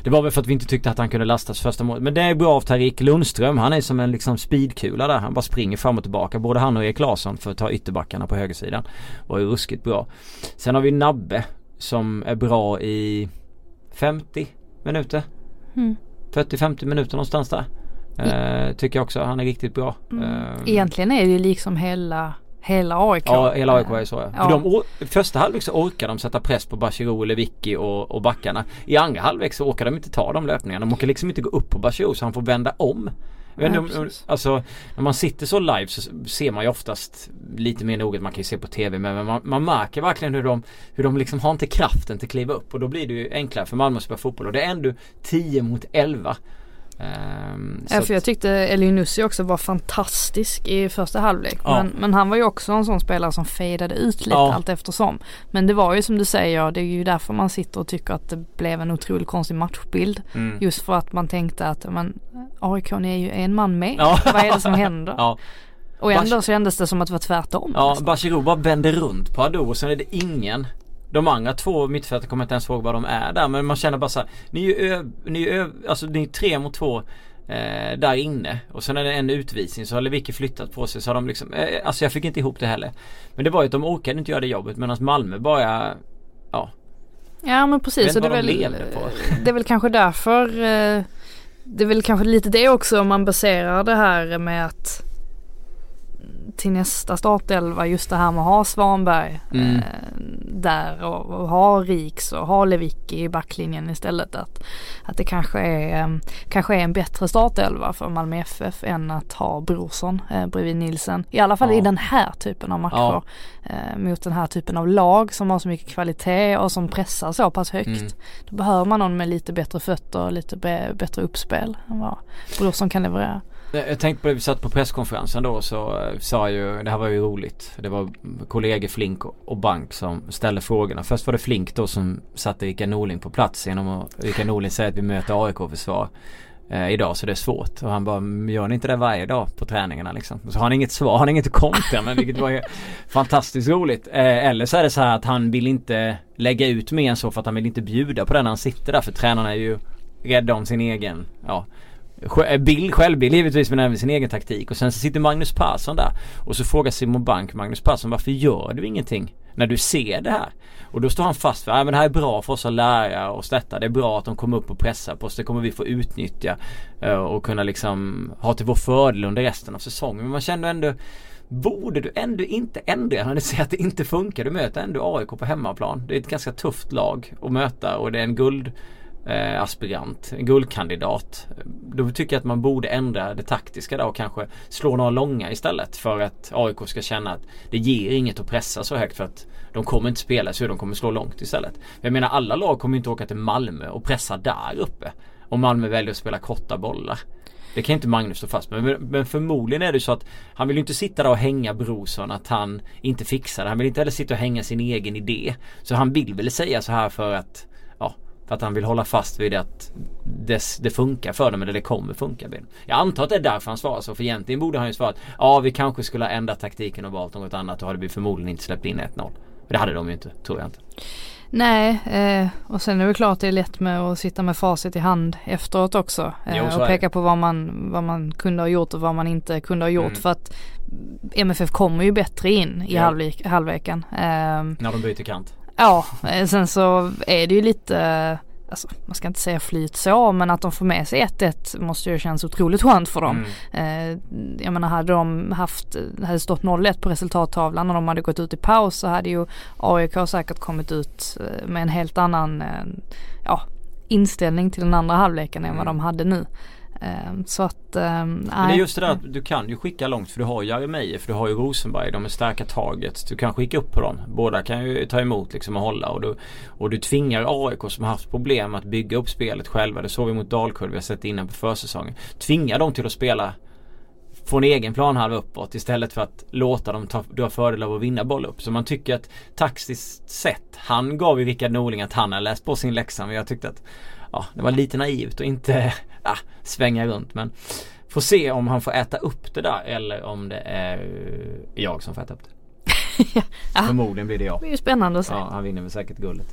det var väl för att vi inte tyckte att han kunde lastas första målet. Men det är bra av Tarik Lundström. Han är som en liksom speedkula där. Han bara springer fram och tillbaka. Både han och Erik Larsson för att ta ytterbackarna på högersidan. Var ju ruskigt bra. Sen har vi Nabbe som är bra i 50 minuter. Mm. 40-50 minuter någonstans där. Uh, tycker jag också. Han är riktigt bra. Mm. Uh, Egentligen är det ju liksom hela Hela AIK? Ja, hela AIK är så ja. ja. För de, första halvlek så orkar de sätta press på Bachirou, Lewicki och, och backarna. I andra halvlek så orkar de inte ta de löpningarna. De orkar liksom inte gå upp på Bachirou så han får vända om. Ja, om, alltså när man sitter så live så ser man ju oftast lite mer noggrant. Man kan ju se på TV men man, man märker verkligen hur de, hur de liksom har inte kraften till att kliva upp och då blir det ju enklare för Malmö att spela fotboll och det är ändå 10 mot 11. Um, ja, för jag tyckte Elinussi också var fantastisk i första halvlek. Ja. Men, men, han var ju också en sån spelare som fejdade ut lite ja. allt eftersom. Men det var ju som du säger, det är ju därför man sitter och tycker att det blev en otroligt konstig matchbild. Mm. Just för att man tänkte att men, AIK är ju en man med. Ja. Vad är det som händer? Ja. Och ändå Bas kändes det som att det var tvärtom. Ja, Bachirou bara vände runt på Ado och sen är det ingen de andra två mittfältarna kommer inte ens ihåg vad de är där men man känner bara så här, Ni är ju ö, ni är ö, alltså ni är tre mot två eh, där inne och sen är det en utvisning så har Lewicki flyttat på sig så har de liksom eh, Alltså jag fick inte ihop det heller. Men det var ju att de orkade inte göra det jobbet medan Malmö bara Ja Ja men precis. Så det, är väl, det är väl kanske därför eh, Det är väl kanske lite det också om man baserar det här med att till nästa startelva just det här med att ha Svanberg mm. eh, där och, och, ha Riks och ha Lewicki i backlinjen istället. Att, att det kanske är, eh, kanske är en bättre startelva för Malmö FF än att ha Brorsson eh, bredvid Nilsen. I alla fall ja. i den här typen av matcher. Ja. Eh, mot den här typen av lag som har så mycket kvalitet och som pressar så pass högt. Mm. Då behöver man någon med lite bättre fötter och lite bättre uppspel än vad Brorsson kan leverera. Jag tänkte på det vi satt på presskonferensen då så eh, sa ju, det här var ju roligt. Det var kollegor Flink och Bank som ställde frågorna. Först var det Flink då som satte Rickard Norling på plats genom att Rickard Norling säger att vi möter AIK-försvar eh, idag så det är svårt. Och han bara, mm, gör ni inte det varje dag på träningarna liksom? Så har han inget svar, han har inget att kontra men vilket var ju fantastiskt roligt. Eh, eller så är det så här att han vill inte lägga ut mer än så för att han vill inte bjuda på den när han sitter där för tränarna är ju rädda om sin egen, ja Eh, bild, självbild givetvis men även sin egen taktik. Och sen så sitter Magnus Persson där. Och så frågar Simon Bank Magnus Persson varför gör du ingenting? När du ser det här. Och då står han fast för att det här är bra för oss att lära oss detta. Det är bra att de kommer upp och pressar på oss. Det kommer vi få utnyttja. Eh, och kunna liksom ha till vår fördel under resten av säsongen. Men man känner ändå Borde du ändå inte ändra när du ser att det inte funkar? Du möter ändå AIK på hemmaplan. Det är ett ganska tufft lag att möta och det är en guld eh, aspirant, guldkandidat. Då tycker jag att man borde ändra det taktiska där och kanske slå några långa istället för att AIK ska känna att det ger inget att pressa så högt för att de kommer inte spela så de kommer slå långt istället. Jag menar alla lag kommer inte åka till Malmö och pressa där uppe. Om Malmö väljer att spela korta bollar. Det kan inte Magnus stå fast med. Men förmodligen är det så att han vill inte sitta där och hänga Brorsson att han inte fixar det. Han vill inte heller sitta och hänga sin egen idé. Så han vill väl säga så här för att för att han vill hålla fast vid att det, det funkar för dem eller det kommer funka. Jag antar att det är därför han svarar så. För egentligen borde han ju svara att ja vi kanske skulle ha ändrat taktiken och valt något annat. Då hade vi förmodligen inte släppt in 1-0. Det hade de ju inte, tror jag inte. Nej, eh, och sen är det klart det är lätt med att sitta med facit i hand efteråt också. Eh, jo, och peka på vad man, vad man kunde ha gjort och vad man inte kunde ha gjort. Mm. För att MFF kommer ju bättre in i ja. halvlek, halvleken. Eh, När de byter kant. Ja, eh, sen så är det ju lite alltså man ska inte säga flyt så men att de får med sig 1-1 måste ju kännas otroligt skönt för dem. Mm. Eh, jag menar hade de haft, hade stått 0-1 på resultattavlan och de hade gått ut i paus så hade ju AIK säkert kommit ut eh, med en helt annan eh, ja, inställning till den andra halvleken mm. än vad mm. de hade nu. Ehm, så att, ähm, Men det är just det där att du kan ju skicka långt för du har ju Jeremejeff, för du har ju Rosenberg. De är starka taget. Du kan skicka upp på dem. Båda kan ju ta emot liksom och hålla. Och du, och du tvingar AIK som har haft problem att bygga upp spelet själva. Det såg vi mot Dalkurd. Vi har sett innan på försäsongen. Tvingar dem till att spela från egen planhalva uppåt istället för att låta dem ta, du har fördel av att vinna boll upp. Så man tycker att taktiskt sett, han gav ju Rickard Norling att han har läst på sin läxa men jag tyckte att ja, det var lite naivt och inte ah, svänga runt. Men får se om han får äta upp det där eller om det är jag som får äta upp det. ja. Förmodligen blir det jag. Det är ju spännande att se. Ja, han vinner väl säkert guldet.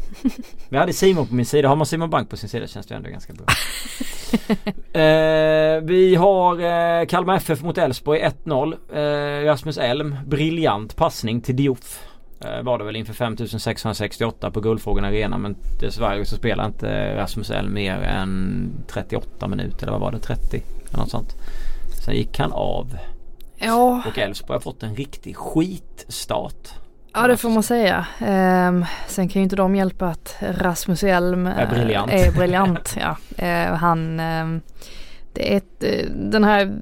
Vi hade Simon på min sida. Har man Simon Bank på sin sida känns det ändå ganska bra. eh, vi har eh, Kalmar FF mot Elfsborg 1-0. Eh, Rasmus Elm, briljant passning till Diouf. Eh, var det väl inför 5668 på Guldfågeln Arena men dessvärre så spelar inte Rasmus Elm mer än 38 minuter eller vad var det 30? Eller något sånt. Sen gick han av. Ja. Och Elfsborg har fått en riktig skitstart. Ja det får man säga. Um, sen kan ju inte de hjälpa att Rasmus Elm är briljant. Är briljant ja. Uh, han um, det är ett, eh, den här,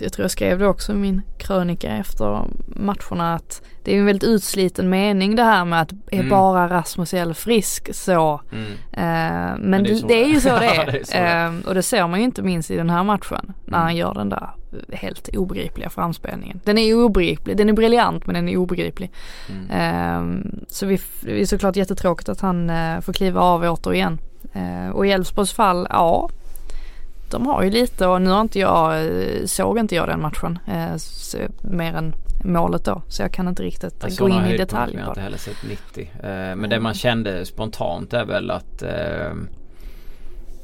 jag tror jag skrev det också i min krönika efter matcherna att det är en väldigt utsliten mening det här med att är mm. bara Rasmus L frisk så. Mm. Eh, men, men det, är det, är ju så det är. det är eh, och det ser man ju inte minst i den här matchen när mm. han gör den där helt obegripliga framspelningen. Den är obegriplig, den är briljant men den är obegriplig. Mm. Eh, så vi, det är såklart jättetråkigt att han eh, får kliva av återigen. Eh, och i Elfsborgs fall, ja de har ju lite och nu har inte jag, eh, såg inte jag den matchen eh, mer än målet då. Så jag kan inte riktigt jag gå in i detalj. Jag har inte heller sett 90. Eh, men mm. det man kände spontant är väl att eh,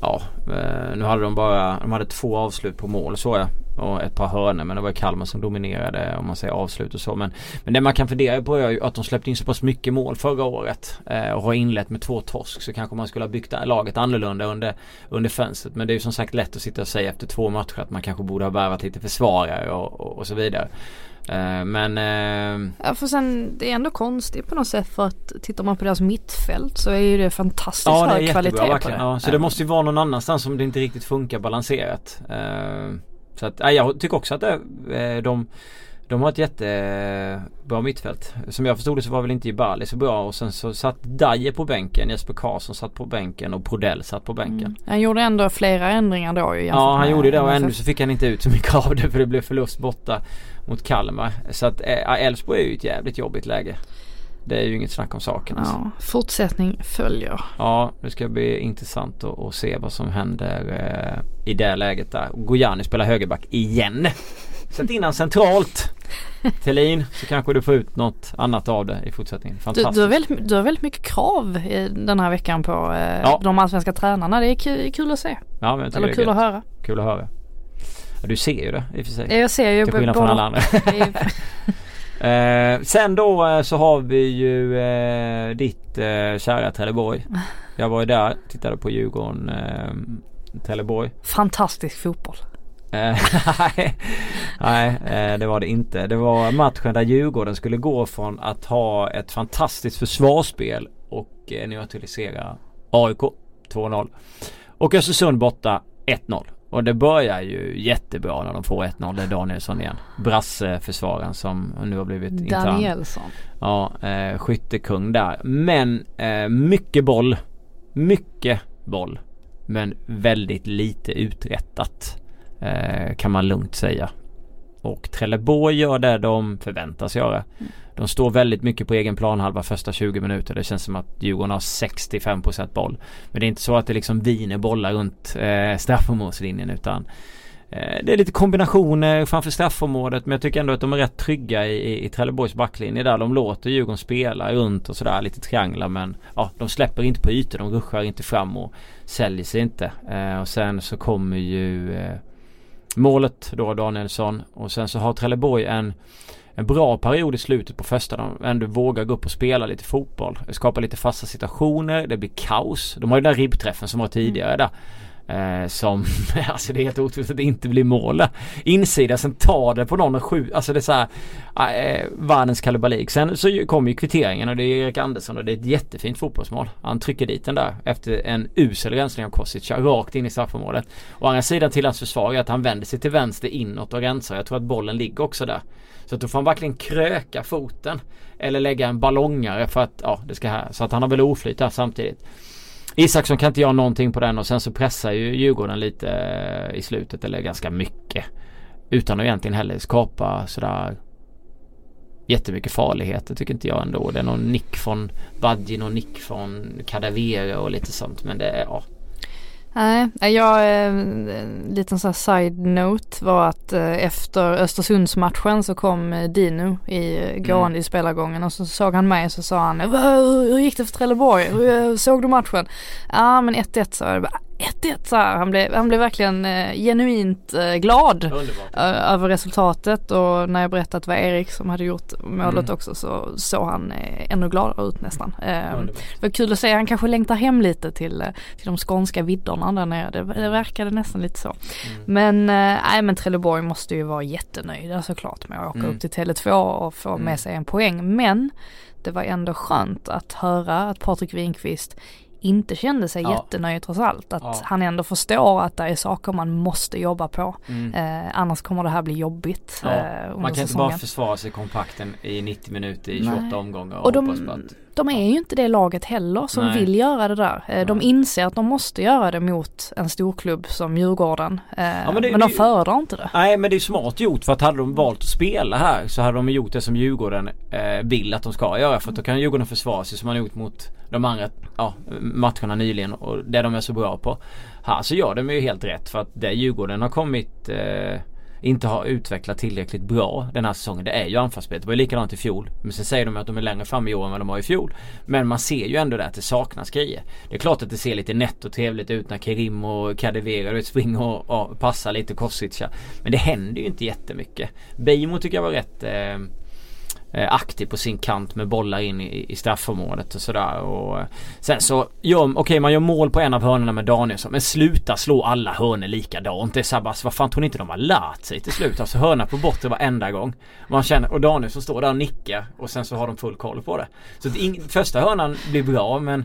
Ja, eh, nu hade de bara, de hade två avslut på mål så jag och ett par hörnor men det var Kalmar som dominerade om man säger avslut och så. Men, men det man kan fundera på är ju att de släppte in så pass mycket mål förra året eh, och har inlett med två torsk så kanske man skulle ha byggt laget annorlunda under, under fönstret. Men det är ju som sagt lätt att sitta och säga efter två matcher att man kanske borde ha värvat lite försvarare och, och, och så vidare. Eh, men... Eh... Ja för sen det är ändå konstigt på något sätt för att tittar man på deras mittfält så är ju det fantastiskt ja, hög kvalitet på det. Ja, så det måste ju vara någon annanstans som det inte riktigt funkar balanserat. Eh... Så att, jag tycker också att det, eh, de de har ett jättebra mittfält. Som jag förstod det så var väl inte Jibali så bra och sen så satt Daje på bänken, Jesper Karlsson satt på bänken och Prodell satt på bänken. Mm. Han gjorde ändå flera ändringar då ju Ja han gjorde det och ändå så fick han inte ut så mycket av det för det blev förlust borta mot Kalmar. Så att eh, Elfsborg är ju ett jävligt jobbigt läge. Det är ju inget snack om saken. Alltså. Ja, fortsättning följer. Ja, det ska bli intressant att, att se vad som händer eh, i det läget där. Gojani spelar högerback igen. Sätt in han centralt. Thelin så kanske du får ut något annat av det i fortsättningen. Fantastiskt. Du, du, har, väldigt, du har väldigt mycket krav i den här veckan på eh, ja. de allsvenska tränarna. Det är kul, kul att se. Ja, men Eller kul att höra. Kul att höra. Ja, du ser ju det i och för sig. Jag ser ju. Till skillnad från alla andra. Eh, sen då eh, så har vi ju eh, ditt eh, kära Trelleborg. Jag var ju där, tittade på Djurgården, eh, Trelleborg. Fantastisk fotboll. Eh, nej, eh, det var det inte. Det var matchen där Djurgården skulle gå från att ha ett fantastiskt försvarsspel och neutralisera AIK 2-0. Och Östersund borta 1-0. Och det börjar ju jättebra när de får 1-0. Det är Danielsson igen. Brasse-försvararen som nu har blivit intern. Danielsson. Ja, eh, skyttekung där. Men eh, mycket boll. Mycket boll. Men väldigt lite uträttat. Eh, kan man lugnt säga. Och Trelleborg gör det de förväntas göra. Mm. De står väldigt mycket på egen planhalva första 20 minuter. Det känns som att Djurgården har 65% boll. Men det är inte så att det liksom viner bollar runt eh, straffområdeslinjen utan eh, det är lite kombinationer framför straffområdet men jag tycker ändå att de är rätt trygga i, i, i Trelleborgs backlinje där. De låter Djurgården spela runt och sådär lite trianglar men ja, de släpper inte på ytor. De ruschar inte fram och säljer sig inte. Eh, och sen så kommer ju eh, målet då Danielsson och sen så har Trelleborg en en bra period i slutet på första. De ändå vågar gå upp och spela lite fotboll. Skapa lite fasta situationer. Det blir kaos. De har ju den där ribbträffen som var tidigare där. Eh, som, alltså det är helt otroligt att det inte blir mål där. Insida, sen tar det på någon och skjuter. Alltså det är såhär eh, världens kalabalik. Sen så kommer ju kvitteringen och det är Erik Andersson och det är ett jättefint fotbollsmål. Han trycker dit den där efter en usel rensning av Kostica rakt in i straffområdet. Å andra sidan till hans försvar är att han vänder sig till vänster inåt och rensar. Jag tror att bollen ligger också där. Så att då får han verkligen kröka foten. Eller lägga en ballongare för att, ja det ska här. Så att han har väl oflyt där samtidigt. Isaksson kan inte göra någonting på den och sen så pressar ju Djurgården lite eh, i slutet eller ganska mycket. Utan att egentligen heller skapa sådär jättemycket farligheter tycker inte jag ändå. Det är någon nick från Badji, någon nick från Kadavera och lite sånt men det är ja Nej, jag, eh, en liten sån här side-note var att eh, efter Östersundsmatchen så kom eh, Dino i gående mm. i spelargången och så såg han mig och så sa han Hur gick det för Trelleborg? Såg du matchen? Ja men 1-1 sa jag. 1-1 så här. Han blev, han blev verkligen eh, genuint eh, glad eh, över resultatet och när jag berättade att det var Erik som hade gjort målet mm. också så såg han eh, ännu gladare ut nästan. Eh, det var kul att se, han kanske längtar hem lite till, eh, till de skånska vidderna där nere. Det, det verkade nästan lite så. Mm. Men nej men Trelleborg måste ju vara jättenöjda såklart med att åka mm. upp till Tele2 och få mm. med sig en poäng. Men det var ändå skönt att höra att Patrik Winqvist inte kände sig ja. jättenöjd trots allt. Att ja. han ändå förstår att det är saker man måste jobba på. Mm. Eh, annars kommer det här bli jobbigt. Ja. Eh, man kan inte bara försvara sig kompakten i 90 minuter i 28 Nej. omgångar och, och de, hoppas på att de är ju inte det laget heller som Nej. vill göra det där. Eh, de inser att de måste göra det mot en storklubb som Djurgården. Eh, ja, men, det, men de föredrar inte det. Nej men det är smart gjort för att hade de valt att spela här så hade de gjort det som Djurgården eh, vill att de ska göra. För att då kan Djurgården försvara sig som man gjort mot de andra ja, matcherna nyligen och det de är så bra på. Här så gör de ju helt rätt för att det Djurgården har kommit eh, inte har utvecklat tillräckligt bra den här säsongen. Det är ju anfallsspelet. Det var ju likadant i fjol. Men sen säger de att de är längre fram i år än vad de var i fjol. Men man ser ju ändå där att det saknas grejer. Det är klart att det ser lite nätt och trevligt ut när Kerim och Kadewera springer och, och passar lite Kosica. Men det händer ju inte jättemycket. Beijmo tycker jag var rätt Eh, aktiv på sin kant med bollar in i, i straffområdet och sådär. Och eh, sen så, ja, okej okay, man gör mål på en av hörnorna med Danielsson men sluta slå alla hörnor likadant. Det är såhär bara, vad fan tror ni inte de har lärt sig till slut? Alltså hörna på bortre varenda gång. Man känner, och Danielsson står där och nickar och sen så har de full koll på det. Så in, första hörnan blir bra men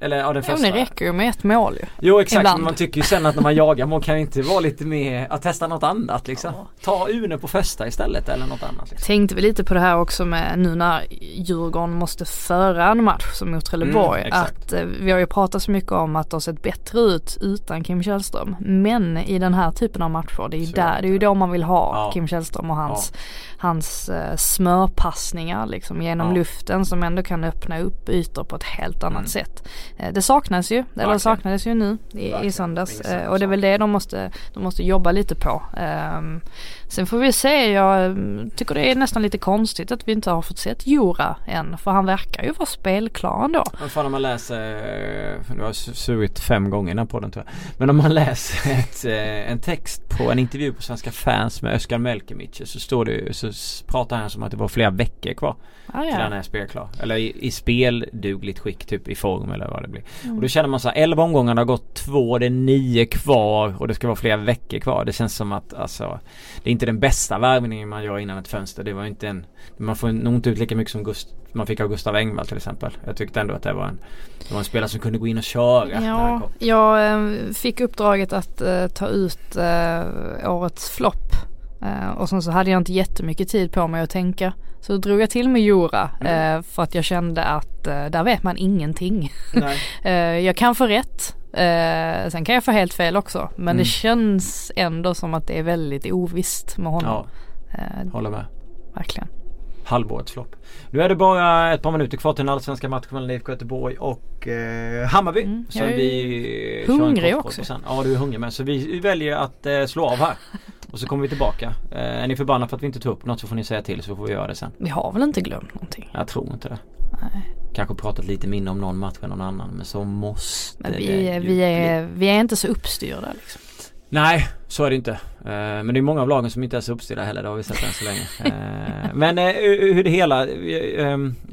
eller ja den första. Jo det räcker ju med ett mål ju. Jo exakt Ibland. men man tycker ju sen att när man jagar mål kan det inte vara lite mer, att testa något annat liksom. Ja. Ta Une på första istället eller något annat. Liksom. Tänkte vi lite på det här också med nu när Djurgården måste föra en match som mot Trelleborg. Mm, att eh, vi har ju pratat så mycket om att det har sett bättre ut utan Kim Källström. Men i den här typen av matcher det är ju, där, det är ju då man vill ha ja. Kim Källström och hans, ja. hans uh, smörpassningar liksom genom ja. luften som ändå kan öppna upp ytor på ett helt annat mm. sätt. Uh, det saknas ju, Verkligen. eller saknades ju nu i, i söndags. Uh, och det är väl det de måste, de måste jobba lite på. Um, Sen får vi se, jag mm, tycker det är nästan lite konstigt att vi inte har fått sett Jura än. För han verkar ju vara spelklar ändå. Men fan om man läser, nu har jag surit fem gånger den podden tror jag. Men om man läser ett, eh, en text på en intervju på Svenska fans med Özcan Melkemic så står det så pratar han som att det var flera veckor kvar. Ah, ja. Till han är spelklar. Eller i, i speldugligt skick typ i form eller vad det blir. Mm. Och då känner man så här 11 omgångar har gått två, det är nio kvar och det ska vara flera veckor kvar. Det känns som att alltså Det är inte den bästa värvningen man gör innan ett fönster. Det var inte en Man får nog inte ut lika mycket som Gust, man fick av Gustav Engvall till exempel. Jag tyckte ändå att det var en Det var en spelare som kunde gå in och köra. Ja, jag äh, fick uppdraget att äh, ta ut äh, årets flopp. och sen så hade jag inte jättemycket tid på mig att tänka. Så drog jag till med Jura mm. för att jag kände att där vet man ingenting. jag kan få rätt Eh, sen kan jag få helt fel också men mm. det känns ändå som att det är väldigt ovisst med honom. Ja, eh, håller med. Verkligen. Halvårets flopp. Nu är det bara ett par minuter kvar till den allsvenska matchen mellan IFK Göteborg och eh, Hammarby. Mm, så jag är vi hungrig också. Sen. Ja du är hungrig med så vi väljer att eh, slå av här. Och så kommer vi tillbaka. Eh, är ni förbannade för att vi inte tog upp något så får ni säga till så får vi göra det sen. Vi har väl inte glömt någonting? Jag tror inte det. Nej. Kanske pratat lite mindre om någon match än någon annan men så måste men vi, det vi, är, vi är inte så uppstyrda liksom. Nej, så är det inte. Eh, men det är många av lagen som inte är så uppstyrda heller. Det har vi sett än så länge. Eh, men eh, hur det hela...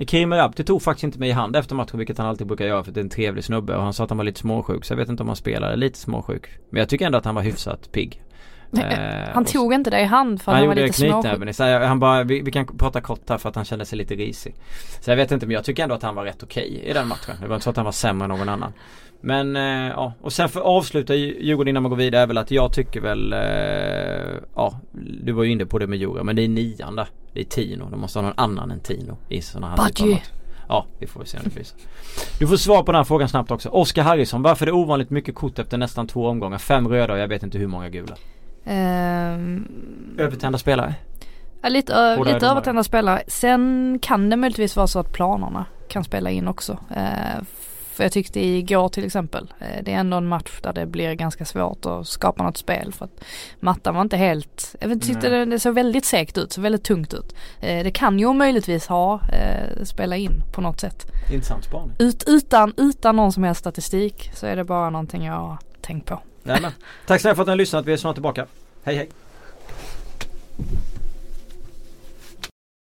Kim Rapti tog faktiskt inte mig i hand efter matchen vilket han alltid brukar göra för det är en trevlig snubbe. Och han sa att han var lite småsjuk. Så jag vet inte om han spelade lite småsjuk. Men jag tycker ändå att han var hyfsat pigg. han tog inte dig i hand för han, han var lite småsjuk. Han bara, vi, vi, kan prata kort här för att han kände sig lite risig. Så jag vet inte men jag tycker ändå att han var rätt okej okay i den matchen. Det var inte så att han var sämre än någon annan. Men eh, ja, och sen för att avsluta Djurgården innan man går vidare är väl att jag tycker väl eh, Ja, du var ju inne på det med Djurgården men det är nian där. Det är Tino, de måste ha någon annan än Tino i sådana här Budgie. Ja, vi får se om det finns. Du får svar på den här frågan snabbt också. Oskar Harrison, varför är det ovanligt mycket kort efter nästan två omgångar? Fem röda och jag vet inte hur många gula. Um, Övertända spelare? Ja, lite, lite övertända spelare. Sen kan det möjligtvis vara så att planerna kan spela in också. Uh, för jag tyckte igår till exempel, eh, det är ändå en match där det blir ganska svårt att skapa något spel för att mattan var inte helt, jag tyckte det, det såg väldigt segt ut, så väldigt tungt ut. Eh, det kan ju möjligtvis ha, eh, spela in på något sätt. Intressant spaning. Ut, utan, utan någon som helst statistik så är det bara någonting jag har tänkt på. Nämen. Tack snälla för att ni har lyssnat, vi är snart tillbaka. Hej hej!